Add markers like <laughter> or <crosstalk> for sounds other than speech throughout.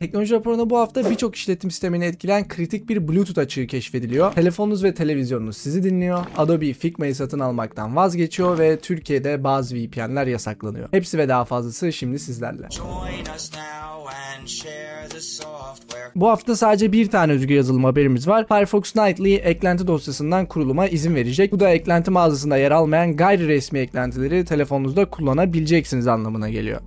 Teknoloji raporunda bu hafta birçok işletim sistemini etkileyen kritik bir Bluetooth açığı keşfediliyor. Telefonunuz ve televizyonunuz sizi dinliyor. Adobe Figma'yı satın almaktan vazgeçiyor ve Türkiye'de bazı VPN'ler yasaklanıyor. Hepsi ve daha fazlası şimdi sizlerle. Bu hafta sadece bir tane özgür yazılım haberimiz var. Firefox Nightly eklenti dosyasından kuruluma izin verecek. Bu da eklenti mağazasında yer almayan gayri resmi eklentileri telefonunuzda kullanabileceksiniz anlamına geliyor.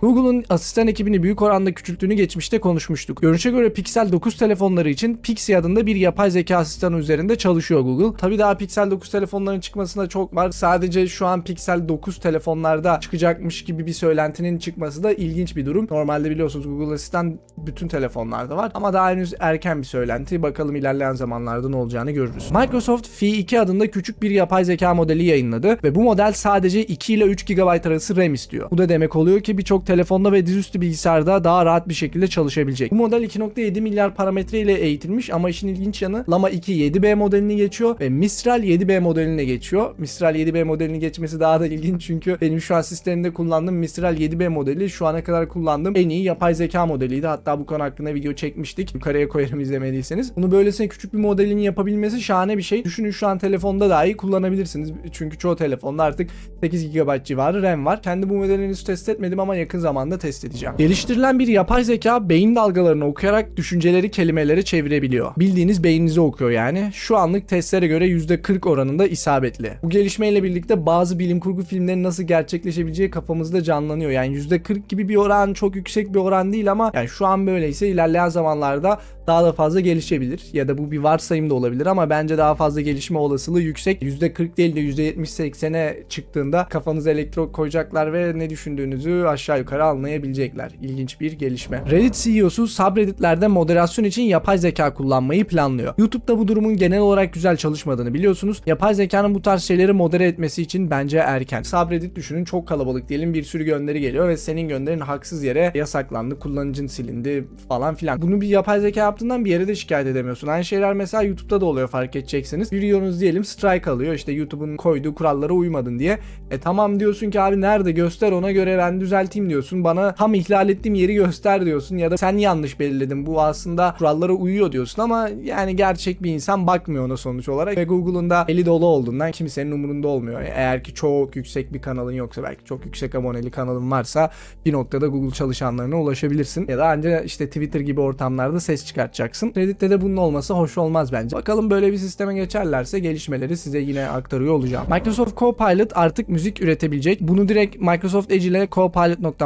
Google'un asistan ekibini büyük oranda küçülttüğünü geçmişte konuşmuştuk. Görünüşe göre Pixel 9 telefonları için Pixie adında bir yapay zeka asistanı üzerinde çalışıyor Google. Tabi daha Pixel 9 telefonların çıkmasına çok var. Sadece şu an Pixel 9 telefonlarda çıkacakmış gibi bir söylentinin çıkması da ilginç bir durum. Normalde biliyorsunuz Google Asistan bütün telefonlarda var ama daha henüz erken bir söylenti. Bakalım ilerleyen zamanlarda ne olacağını görürüz. Microsoft Phi 2 adında küçük bir yapay zeka modeli yayınladı ve bu model sadece 2 ile 3 GB arası RAM istiyor. Bu da demek oluyor ki birçok telefonda ve dizüstü bilgisayarda daha rahat bir şekilde çalışabilecek. Bu model 2.7 milyar parametre ile eğitilmiş ama işin ilginç yanı Lama 2 7B modelini geçiyor ve Mistral 7B modeline geçiyor. Mistral 7B modelini geçmesi daha da ilginç çünkü benim şu an sistemimde kullandığım Mistral 7B modeli şu ana kadar kullandığım en iyi yapay zeka modeliydi. Hatta bu konu hakkında video çekmiştik. Yukarıya koyarım izlemediyseniz. Bunu böylesine küçük bir modelini yapabilmesi şahane bir şey. Düşünün şu an telefonda dahi kullanabilirsiniz. Çünkü çoğu telefonda artık 8 GB civarı RAM var. Kendi bu modelini test etmedim ama yakın zamanda test edeceğim. Geliştirilen bir yapay zeka beyin dalgalarını okuyarak düşünceleri kelimelere çevirebiliyor. Bildiğiniz beyninizi okuyor yani. Şu anlık testlere göre %40 oranında isabetli. Bu gelişmeyle birlikte bazı bilim kurgu filmlerinin nasıl gerçekleşebileceği kafamızda canlanıyor. Yani %40 gibi bir oran çok yüksek bir oran değil ama yani şu an böyleyse ilerleyen zamanlarda daha da fazla gelişebilir. Ya da bu bir varsayım da olabilir ama bence daha fazla gelişme olasılığı yüksek. %40 değil de %70-80'e çıktığında kafanıza elektro koyacaklar ve ne düşündüğünüzü aşağı yukarı anlayabilecekler. İlginç bir gelişme. Reddit CEO'su subreddit'lerde moderasyon için yapay zeka kullanmayı planlıyor. YouTube'da bu durumun genel olarak güzel çalışmadığını biliyorsunuz. Yapay zekanın bu tarz şeyleri modere etmesi için bence erken. Subreddit düşünün çok kalabalık diyelim bir sürü gönderi geliyor ve senin gönderin haksız yere yasaklandı, kullanıcın silindi falan filan. Bunu bir yapay zeka yaptığından bir yere de şikayet edemiyorsun. Aynı şeyler mesela YouTube'da da oluyor fark edeceksiniz. Videonuz diyelim strike alıyor işte YouTube'un koyduğu kurallara uymadın diye. E tamam diyorsun ki abi nerede göster ona göre ben düzelteyim diyorsun. Bana tam ihlal ettiğim yeri göster diyorsun ya da sen yanlış belirledin bu aslında kurallara uyuyor diyorsun ama yani gerçek bir insan bakmıyor ona sonuç olarak ve Google'un da eli dolu olduğundan kimsenin umurunda olmuyor. Eğer ki çok yüksek bir kanalın yoksa belki çok yüksek aboneli kanalın varsa bir noktada Google çalışanlarına ulaşabilirsin ya da ancak işte Twitter gibi ortamlarda ses çıkartacaksın. Reddit'te de bunun olması hoş olmaz bence. Bakalım böyle bir sisteme geçerlerse gelişmeleri size yine aktarıyor olacağım. Microsoft Copilot artık müzik üretebilecek. Bunu direkt Microsoft Edge ile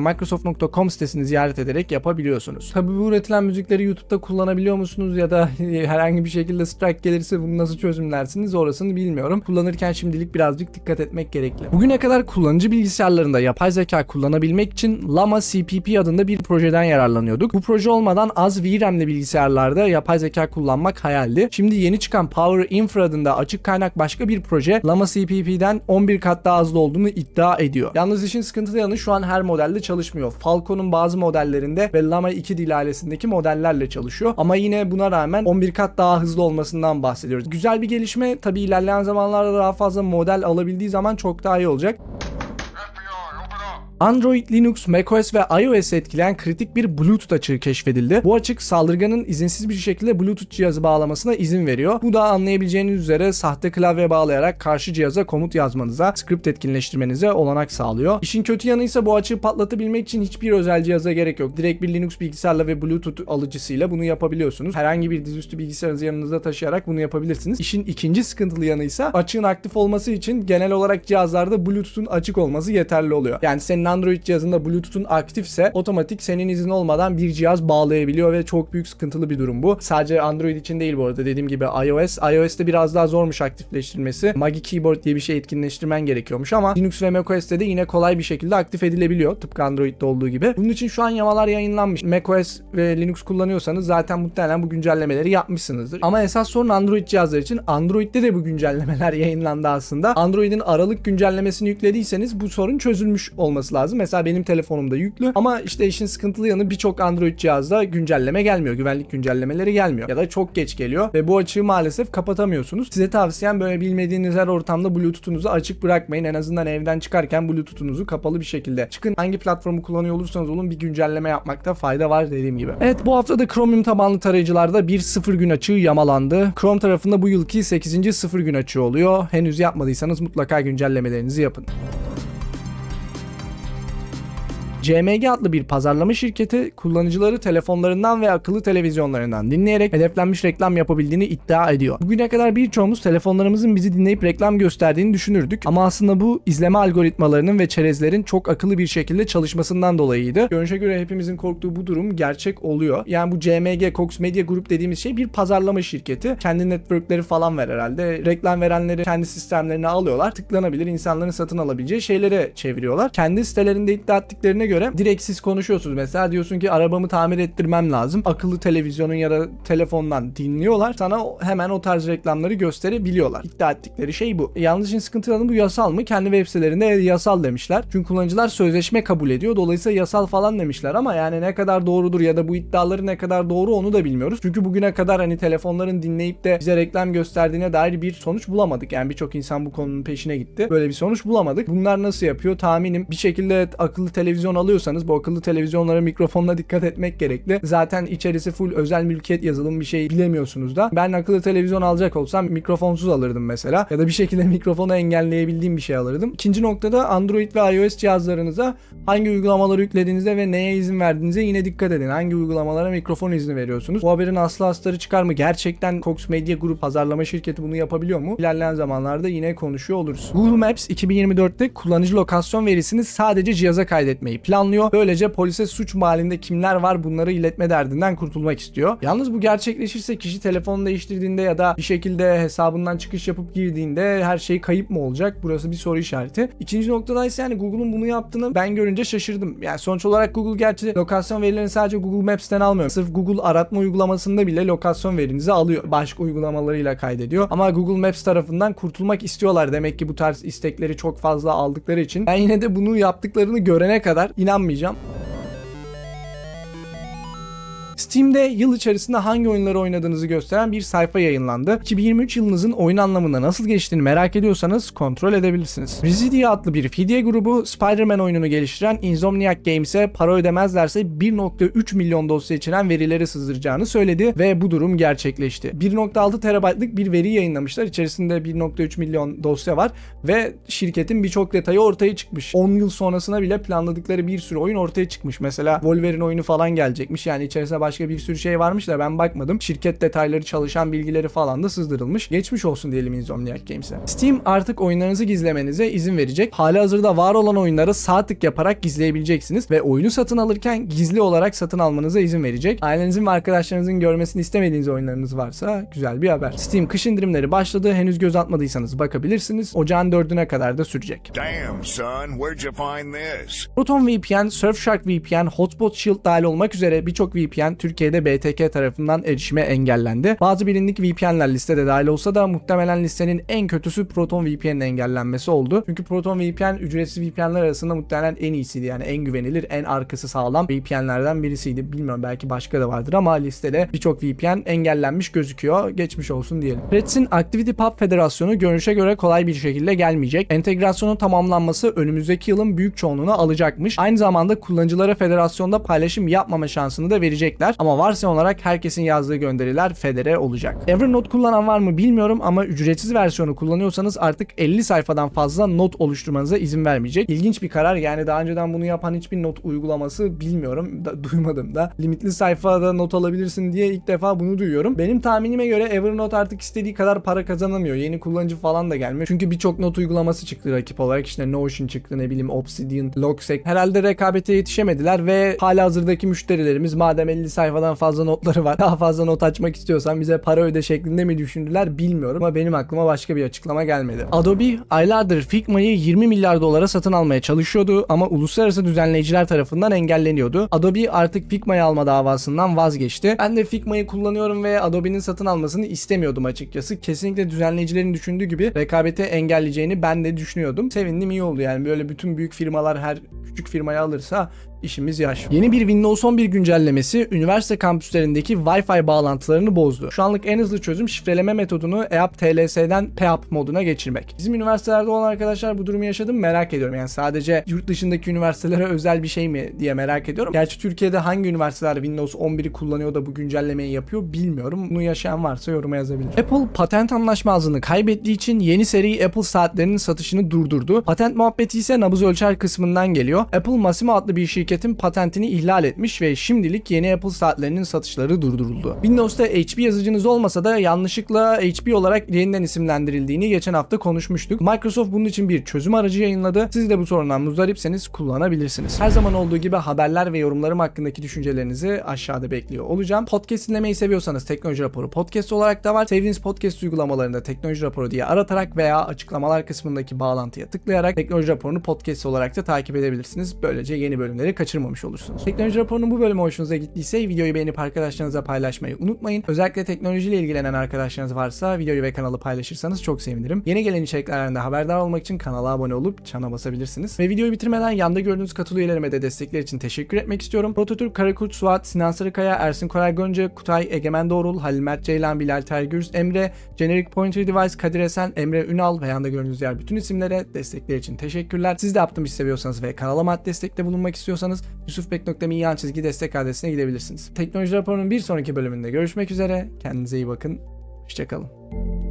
copilot.microsoft.com sitesini ziyaret ederek yapabiliyorsunuz. Tabi bu üretilen müzikleri YouTube'da kullanabiliyor musunuz ya da <laughs> herhangi bir şekilde strike gelirse bunu nasıl çözümlersiniz orasını bilmiyorum. Kullanırken şimdilik birazcık dikkat etmek gerekli. Bugüne kadar kullanıcı bilgisayarlarında yapay zeka kullanabilmek için Llama CPP adında bir projeden yararlanıyorduk. Bu proje olmadan az VRAM'li bilgisayarlarda yapay zeka kullanmak hayaldi. Şimdi yeni çıkan Power Infra adında açık kaynak başka bir proje Llama CPP'den 11 kat daha hızlı olduğunu iddia ediyor. Yalnız işin sıkıntılı yanı şu an her modelde çalışmıyor. Falcon'un bazı modellerinde ve Llama 2 dil ailesindeki modellerle çalışıyor. Ama yine buna rağmen 11 kat daha hızlı olmasından bahsediyoruz. Güzel bir gelişme. Tabi ilerleyen zamanlarda daha fazla model alabildiği zaman çok daha iyi olacak. Android, Linux, macOS ve iOS etkileyen kritik bir Bluetooth açığı keşfedildi. Bu açık saldırganın izinsiz bir şekilde Bluetooth cihazı bağlamasına izin veriyor. Bu da anlayabileceğiniz üzere sahte klavye bağlayarak karşı cihaza komut yazmanıza, script etkinleştirmenize olanak sağlıyor. İşin kötü yanı ise bu açığı patlatabilmek için hiçbir özel cihaza gerek yok. Direkt bir Linux bilgisayarla ve Bluetooth alıcısıyla bunu yapabiliyorsunuz. Herhangi bir dizüstü bilgisayarınızı yanınızda taşıyarak bunu yapabilirsiniz. İşin ikinci sıkıntılı yanı ise açığın aktif olması için genel olarak cihazlarda Bluetooth'un açık olması yeterli oluyor. Yani senin Android cihazında Bluetooth'un aktifse otomatik senin izin olmadan bir cihaz bağlayabiliyor ve çok büyük sıkıntılı bir durum bu. Sadece Android için değil bu arada dediğim gibi iOS. iOS'te biraz daha zormuş aktifleştirmesi. Magi Keyboard diye bir şey etkinleştirmen gerekiyormuş ama Linux ve macOS'te de yine kolay bir şekilde aktif edilebiliyor. Tıpkı Android'de olduğu gibi. Bunun için şu an yamalar yayınlanmış. macOS ve Linux kullanıyorsanız zaten muhtemelen bu güncellemeleri yapmışsınızdır. Ama esas sorun Android cihazlar için. Android'de de bu güncellemeler <laughs> yayınlandı aslında. Android'in Aralık güncellemesini yüklediyseniz bu sorun çözülmüş olması lazım lazım. Mesela benim telefonumda yüklü ama işte işin sıkıntılı yanı birçok Android cihazda güncelleme gelmiyor. Güvenlik güncellemeleri gelmiyor. Ya da çok geç geliyor ve bu açığı maalesef kapatamıyorsunuz. Size tavsiyem böyle bilmediğiniz her ortamda Bluetooth'unuzu açık bırakmayın. En azından evden çıkarken Bluetooth'unuzu kapalı bir şekilde çıkın. Hangi platformu kullanıyor olursanız olun bir güncelleme yapmakta fayda var dediğim gibi. Evet bu hafta da Chromium tabanlı tarayıcılarda bir sıfır gün açığı yamalandı. Chrome tarafında bu yılki 8. sıfır gün açığı oluyor. Henüz yapmadıysanız mutlaka güncellemelerinizi yapın. CMG adlı bir pazarlama şirketi kullanıcıları telefonlarından ve akıllı televizyonlarından dinleyerek hedeflenmiş reklam yapabildiğini iddia ediyor. Bugüne kadar birçoğumuz telefonlarımızın bizi dinleyip reklam gösterdiğini düşünürdük ama aslında bu izleme algoritmalarının ve çerezlerin çok akıllı bir şekilde çalışmasından dolayıydı. Görünüşe göre hepimizin korktuğu bu durum gerçek oluyor. Yani bu CMG Cox Media Group dediğimiz şey bir pazarlama şirketi. Kendi networkleri falan ver herhalde. Reklam verenleri kendi sistemlerine alıyorlar. Tıklanabilir insanların satın alabileceği şeylere çeviriyorlar. Kendi sitelerinde iddia ettiklerine göre direkt siz konuşuyorsunuz. Mesela diyorsun ki arabamı tamir ettirmem lazım. Akıllı televizyonun ya da telefondan dinliyorlar. Sana hemen o tarz reklamları gösterebiliyorlar. İddia ettikleri şey bu. Yalnız işin sıkıntı bu yasal mı? Kendi web sitelerinde yasal demişler. Çünkü kullanıcılar sözleşme kabul ediyor. Dolayısıyla yasal falan demişler ama yani ne kadar doğrudur ya da bu iddiaları ne kadar doğru onu da bilmiyoruz. Çünkü bugüne kadar hani telefonların dinleyip de bize reklam gösterdiğine dair bir sonuç bulamadık. Yani birçok insan bu konunun peşine gitti. Böyle bir sonuç bulamadık. Bunlar nasıl yapıyor? Tahminim bir şekilde akıllı televizyon alıyorsanız bu akıllı televizyonlara mikrofonla dikkat etmek gerekli. Zaten içerisi full özel mülkiyet yazılım bir şey bilemiyorsunuz da. Ben akıllı televizyon alacak olsam mikrofonsuz alırdım mesela. Ya da bir şekilde <laughs> mikrofonu engelleyebildiğim bir şey alırdım. İkinci noktada Android ve iOS cihazlarınıza hangi uygulamaları yüklediğinizde ve neye izin verdiğinize yine dikkat edin. Hangi uygulamalara mikrofon izni veriyorsunuz? Bu haberin aslı astarı çıkar mı? Gerçekten Cox Media Group pazarlama şirketi bunu yapabiliyor mu? İlerleyen zamanlarda yine konuşuyor oluruz. Google Maps 2024'te kullanıcı lokasyon verisini sadece cihaza kaydetmeyi planlıyor. Böylece polise suç mahallinde kimler var bunları iletme derdinden kurtulmak istiyor. Yalnız bu gerçekleşirse kişi telefonunu değiştirdiğinde ya da bir şekilde hesabından çıkış yapıp girdiğinde her şey kayıp mı olacak? Burası bir soru işareti. İkinci noktada ise yani Google'un bunu yaptığını ben görünce şaşırdım. Yani sonuç olarak Google gerçi lokasyon verilerini sadece Google Maps'ten almıyor. Sırf Google aratma uygulamasında bile lokasyon verinizi alıyor. Başka uygulamalarıyla kaydediyor. Ama Google Maps tarafından kurtulmak istiyorlar. Demek ki bu tarz istekleri çok fazla aldıkları için. Ben yine de bunu yaptıklarını görene kadar inanmayacağım. Steam'de yıl içerisinde hangi oyunları oynadığınızı gösteren bir sayfa yayınlandı. 2023 yılınızın oyun anlamında nasıl geçtiğini merak ediyorsanız kontrol edebilirsiniz. Residia adlı bir fidye grubu Spider-Man oyununu geliştiren Insomniac Games'e para ödemezlerse 1.3 milyon dosya içeren verileri sızdıracağını söyledi ve bu durum gerçekleşti. 1.6 terabaytlık bir veri yayınlamışlar. İçerisinde 1.3 milyon dosya var ve şirketin birçok detayı ortaya çıkmış. 10 yıl sonrasına bile planladıkları bir sürü oyun ortaya çıkmış. Mesela Wolverine oyunu falan gelecekmiş. Yani içerisinde başka bir sürü şey varmış da ben bakmadım. Şirket detayları, çalışan bilgileri falan da sızdırılmış. Geçmiş olsun diyelim Insomniac Games'e. Steam artık oyunlarınızı gizlemenize izin verecek. Hali hazırda var olan oyunları sağ tık yaparak gizleyebileceksiniz ve oyunu satın alırken gizli olarak satın almanıza izin verecek. Ailenizin ve arkadaşlarınızın görmesini istemediğiniz oyunlarınız varsa güzel bir haber. Steam kış indirimleri başladı. Henüz göz atmadıysanız bakabilirsiniz. Ocağın 4'üne kadar da sürecek. Damn, son, where'd you find this? Proton VPN, Surfshark VPN, Hotspot Shield dahil olmak üzere birçok VPN Türkiye'de BTK tarafından erişime engellendi. Bazı bilindik VPN'ler listede dahil olsa da muhtemelen listenin en kötüsü Proton VPN'in engellenmesi oldu. Çünkü Proton VPN ücretsiz VPN'ler arasında muhtemelen en iyisiydi. Yani en güvenilir, en arkası sağlam VPN'lerden birisiydi. Bilmiyorum belki başka da vardır ama listede birçok VPN engellenmiş gözüküyor. Geçmiş olsun diyelim. Threads'in Activity Pub Federasyonu görünüşe göre kolay bir şekilde gelmeyecek. Entegrasyonun tamamlanması önümüzdeki yılın büyük çoğunluğunu alacakmış. Aynı zamanda kullanıcılara federasyonda paylaşım yapmama şansını da verecekler. Ama varsayım olarak herkesin yazdığı gönderiler federe olacak. Evernote kullanan var mı bilmiyorum ama ücretsiz versiyonu kullanıyorsanız artık 50 sayfadan fazla not oluşturmanıza izin vermeyecek. İlginç bir karar. Yani daha önceden bunu yapan hiçbir not uygulaması bilmiyorum. Da, <laughs> duymadım da. Limitli sayfada not alabilirsin diye ilk defa bunu duyuyorum. Benim tahminime göre Evernote artık istediği kadar para kazanamıyor. Yeni kullanıcı falan da gelmiyor. Çünkü birçok not uygulaması çıktı rakip olarak. İşte Notion çıktı ne bileyim Obsidian, Logseq. Herhalde rekabete yetişemediler ve hala hazırdaki müşterilerimiz madem 50 sayfa sayfadan fazla notları var. <laughs> Daha fazla not açmak istiyorsan bize para öde şeklinde mi düşündüler bilmiyorum ama benim aklıma başka bir açıklama gelmedi. Adobe aylardır Figma'yı 20 milyar dolara satın almaya çalışıyordu ama uluslararası düzenleyiciler tarafından engelleniyordu. Adobe artık Figma'yı alma davasından vazgeçti. Ben de Figma'yı kullanıyorum ve Adobe'nin satın almasını istemiyordum açıkçası. Kesinlikle düzenleyicilerin düşündüğü gibi rekabeti engelleyeceğini ben de düşünüyordum. Sevindim iyi oldu yani böyle bütün büyük firmalar her küçük firmayı alırsa işimiz yaş. Yeni bir Windows 11 güncellemesi üniversite kampüslerindeki Wi-Fi bağlantılarını bozdu. Şu anlık en hızlı çözüm şifreleme metodunu EAP TLS'den PEAP moduna geçirmek. Bizim üniversitelerde olan arkadaşlar bu durumu yaşadı mı merak ediyorum. Yani sadece yurt dışındaki üniversitelere özel bir şey mi diye merak ediyorum. Gerçi Türkiye'de hangi üniversiteler Windows 11'i kullanıyor da bu güncellemeyi yapıyor bilmiyorum. Bunu yaşayan varsa yoruma yazabilir. Apple patent anlaşmazlığını kaybettiği için yeni seri Apple saatlerinin satışını durdurdu. Patent muhabbeti ise nabız ölçer kısmından geliyor. Apple Massimo adlı bir şirketin patentini ihlal etmiş ve şimdilik yeni Apple saatlerinin satışları durduruldu. Windows'ta HP yazıcınız olmasa da yanlışlıkla HP olarak yeniden isimlendirildiğini geçen hafta konuşmuştuk. Microsoft bunun için bir çözüm aracı yayınladı. Siz de bu sorundan muzdaripseniz kullanabilirsiniz. Her zaman olduğu gibi haberler ve yorumlarım hakkındaki düşüncelerinizi aşağıda bekliyor olacağım. Podcast dinlemeyi seviyorsanız Teknoloji Raporu podcast olarak da var. Sevdiğiniz podcast uygulamalarında Teknoloji Raporu diye aratarak veya açıklamalar kısmındaki bağlantıya tıklayarak Teknoloji Raporu'nu podcast olarak da takip edebilirsiniz. Böylece yeni bölümleri kaçırmamış olursunuz. Teknoloji Raporu'nun bu bölümü hoşunuza gittiyse videoyu beğenip arkadaşlarınıza paylaşmayı unutmayın. Özellikle teknolojiyle ilgilenen arkadaşlarınız varsa videoyu ve kanalı paylaşırsanız çok sevinirim. Yeni gelen içeriklerden de haberdar olmak için kanala abone olup çana basabilirsiniz. Ve videoyu bitirmeden yanda gördüğünüz katıl üyelerime de destekler için teşekkür etmek istiyorum. Prototürk, Karakurt, Suat, Sinan Sarıkaya, Ersin Koray Gonca, Kutay, Egemen Doğrul, Halil Mert Ceylan, Bilal Tergürs, Emre, Generic Pointer Device, Kadir Esen, Emre Ünal ve yanda gördüğünüz diğer bütün isimlere destekler için teşekkürler. Siz de yaptığım iş seviyorsanız ve kanalıma destekte bulunmak istiyorsanız yusufbek.me yan çizgi destek adresine gidebilirsiniz. Teknoloji raporunun bir sonraki bölümünde görüşmek üzere. Kendinize iyi bakın. Hoşçakalın.